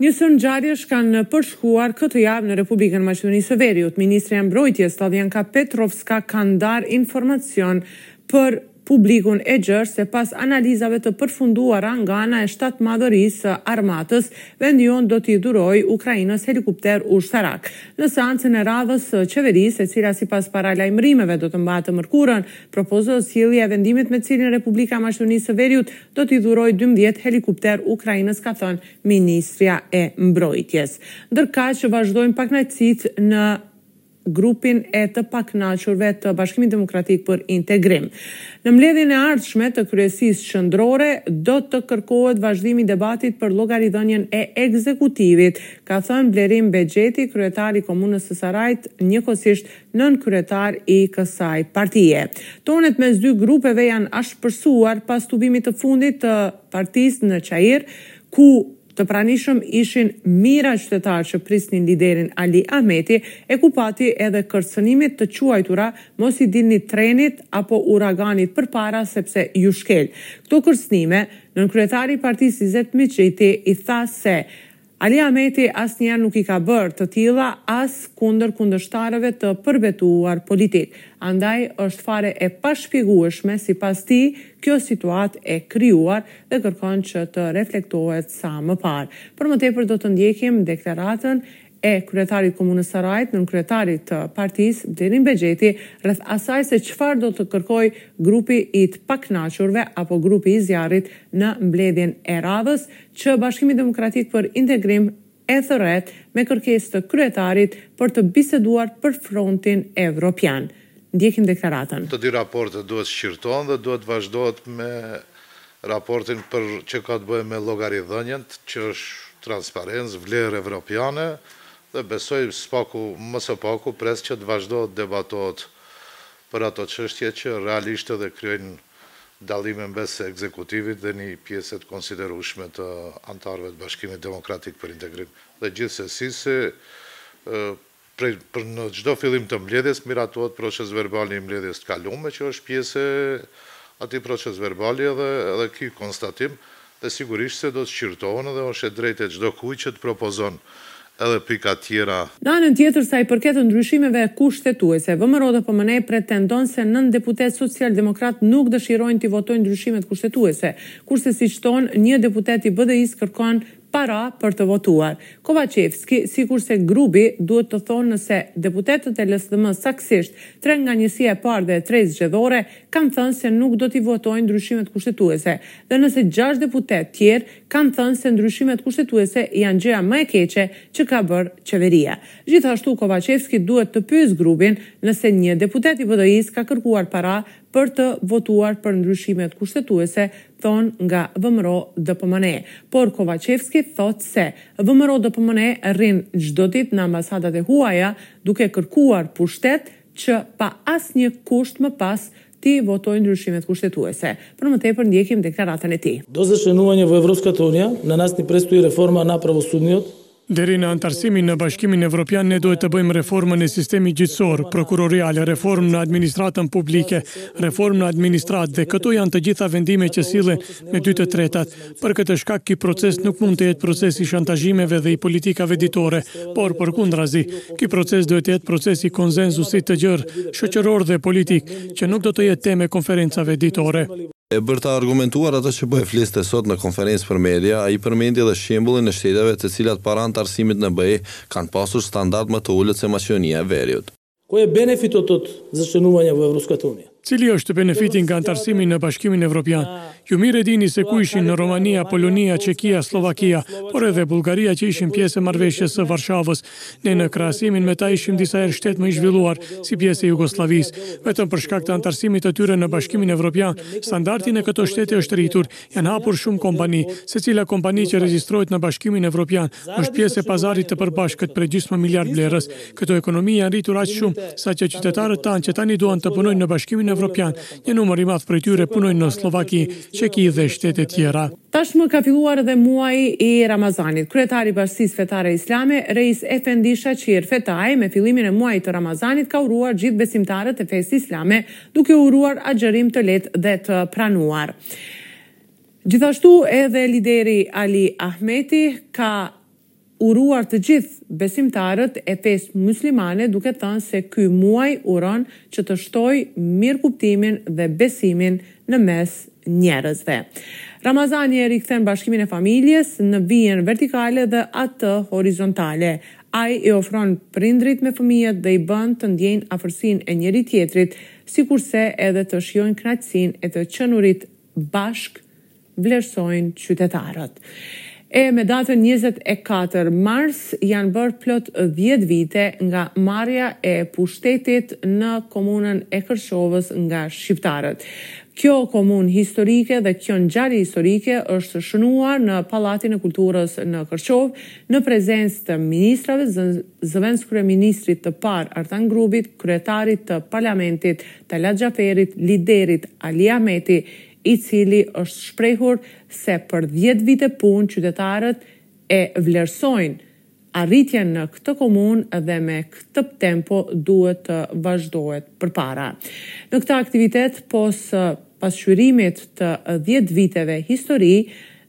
Një sërë ngjarjesh kanë përshkuar këtë javë në Republikën e Maqedonisë së Veriut. Ministrja e Mbrojtjes, Slavjanka Petrovska ka ndarë informacion për publikun e gjerë se pas analizave të përfunduara nga ana e Shtatmadhorisë së Armatës, vendi jonë do t'i dhurojë Ukrainës helikopterë ushtarakë. Në seancën e radhës së Qeverisë, e cila sipas paralajmërimeve do të mbahet të mërkurën, propozohet sjellja e vendimit me të cilin Republika e Maqedonisë së Veriut do t'i dhurojë dymbëdhjetë helikopterë Ukrainës, ka thënë ministrja e Mbrojtjes. Ndërkaq, vazhdojnë pakënaqësitë në. grupin e të pakënaqurve të Bashkimit Demokratik për Integrim. Në mbledhjen e ardhshme të Kryesisë Qendrore do të kërkohet vazhdimi i debatit për llogaridhënien e ekzekutivit, ka thënë Blerim Bexheti, kryetar i Komunës së Sarajit, njëkohësisht nënkryetar i kësaj partie. Tonet mes dy grupeve janë ashpërsuar pas tubimit të fundit të partisë në Çair, ku Të pranishëm ishin mijra qytetarë që prisnin liderin Ali Ahmeti, e ku pati edhe kërcënime të quajtura mos i dilni trenit apo uraganit përpara sepse ju shkel. Këto kërcënime, nënkryetari i partisë Izet Mexhiti i tha se Ali Ahmeti asnjëherë nuk i ka bërë të tilla as kundër kundërshtarëve të përbetuar politikë. Andaj është fare e pashpjegueshme sipas tij kjo situatë e krijuar dhe kërkon që të reflektohet sa më parë. Për më tepër do të ndjekim deklaratën e kryetarit të Komunës së Sarajit, nënkryetarit të partisë, Blerim Bexheti, rreth asaj se çfarë do të kërkojë grupi i të pakënaqurve apo grupi i zjarrit në mbledhjen e radhës që Bashkimi Demokratik për Integrim, e thërret me kërkesë të kryetarit për të biseduar për frontin evropian. Ndjekim deklaratën. Te dy raportet duhet shqyrtohen dhe duhet vazhdohet me raportin për që ka të bëjë me llogaridhënien, që është transparencë, vlerë evropiane dhe besoj s'paku më së paku pres që të vazhdohet debatohet për ato çështje që realisht edhe krijojnë dallime mes ekzekutivit dhe një pjese të konsiderueshme të anëtarëve të Bashkimit Demokratik për Integrim dhe gjithsesi se për në çdo fillim të mbledhjes miratohet procesverbali i mbledhjes të kalume që është pjesë e atij procesverbali edhe edhe ky konstatim Dhe sigurisht se do të shqyrtohen edhe është e drejtë e çdo kujt që të propozon edhe pika tjera. Në anën tjetër, sa i përket ndryshimeve kushtetuese, VMRO-DPMNE pretendon se nëntë deputetë socialdemokratë nuk dëshirojnë t'i votojnë ndryshimet kushtetuese, kurse siç thonë një deputet i BDI-së kërkon para për të votuar. Kovaçevski, sikurse Grubi, duhet të thonë nëse deputetët e LSDM-së saktësisht, tre nga njësia e parë dhe e tretë zgjedhore, kanë thënë se nuk do t'i votojnë ndryshimet kushtetuese dhe nëse gjashtë deputetë tjerë kanë thënë se ndryshimet kushtetuese janë gjëja më e keqe që ka bërë qeveria. Gjithashtu Kovaçevski duhet të pyesë Grubin nëse një deputet i BDI-së ka kërkuar para për të votuar për ndryshimet kushtetuese, thonë nga VMRO-DPMNE. Por Kovaçevski thotë se VMRO-DPMNE rrin çdo ditë në ambasadat e huaja duke kërkuar pushtet, që pa asnjë kusht më pas t'i votojë ndryshimet kushtetuese. Për më tepër ndjekim deklaratën e tij. Do zaçlenuvanje vo Evropskata Unija, na nas ni prestoi reforma na pravosudniot. Deri në anëtarësimin në Bashkimin Evropian ne duhet të bëjmë reformën e sistemit gjyqësor, prokuroriale, reformë në administratën publike, reformë në administratë dhe këto janë të gjitha vendime që sillen me dy të tretat. Për këtë shkak ky proces nuk mund të jetë proces i shantazhimeve dhe i politikave ditore, por përkundrazi, ky proces duhet të jetë proces i konsenzusit të gjerë, shoqëror dhe politik, që nuk do të jetë temë e konferencave ditore. E për ta argumentuar atë që po e fliste sot në konferencë për media, ai përmendi edhe shembullin e shteteve të cilat para anëtarësimit në BE kanë pasur standard më të ulët se Maqedonia e Veriut. Koj e benefitot od zaçlenuvanje vo Evropskata Unija. Cili është benefiti nga anëtarësimi në Bashkimin Evropian? Ju mirë e dini se ku ishin Romania, Polonia, Çekia, Sllovakia, por edhe Bullgaria që ishin pjesë e Marrëveshjes së Varshavës. Ne në krahasimin me ta ishim disa herë shtet më i zhvilluar, si pjesë e Jugosllavisë. Vetëm për shkak të anëtarësimit të tyre në Bashkimin Evropian, standardi në këto shtete është rritur, Janë hapur shumë kompani. Secila kompani që regjistrohet në Bashkimin Evropian është pjesë e pazarit të përbashkët prej gjysmë miliard blerës. Këto ekonomi janë rritur aq shumë, sa që qytetarët tanë që tani duan të punojnë në Bashkimin Evropian, një numër i madh prej tyre punojnë në Sllovaki, Çeki dhe shtete tjera. Tashmë ka filluar edhe muaji i Ramazanit. Kryetari i Bashkësisë Fetare Islame, Reis Efendi Shaqir Fetai, me fillimin e muajit të Ramazanit ka uruar gjithë besimtarët e fesë islame duke uruar agjërim të lehtë dhe të pranuar. Gjithashtu edhe lideri Ali Ahmeti ka uruar të gjithë besimtarët e fesë muslimane duke thënë se ky muaj uron që të shtojë mirëkuptimin dhe besimin në mes njerëzve. Ramazani e rikthen bashkimin e familjes në vijën vertikale dhe atë horizontale, Ai i afron prindërit me fëmijët dhe i bën të ndjejnë afërsinë e njëri-tjetrit, sikurse edhe të shijojnë kënaqësinë e të qenurit bashkë, vlerësojnë qytetarët. E me datën njëzet e katër mars janë bërë plot dhjetë vite nga marrja e pushtetit në komunën e Kërçovës nga shqiptarët. Kjo komunë historike dhe kjo ngjarje historike është shënuar në Pallatin e Kulturës në Kërçovë, në prezencë të ministrave, zëvendëskryeministrit të parë Artan Grubit, kryetarit të Parlamentit Talat Xhaferit, liderit Ali Ahmeti, i cili është shprehur se për dhjetë vite punë qytetarët e vlerësojnë arritjen në këtë komunë dhe me këtë tempo duhet të vazhdohet përpara. Në këtë aktivitet, pos pasqyrimit të dhjetë viteve histori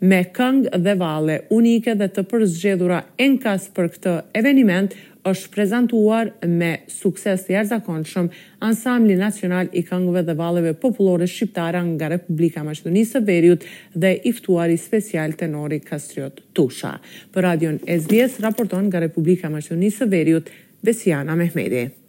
me këngë dhe valle unike dhe të përzgjedhura enkas për këtë eveniment, është prezantuar me sukses të jashtëzakonshëm Ansambli Nacional i Këngëve dhe Valleve Popullore Shqiptare nga Republika e Maqedonisë së Veriut dhe i ftuari special tenori Kastriot Tusha. Për Radion SBS raporton nga Republika e Maqedonisë së Veriut, Besiana Mehmedi.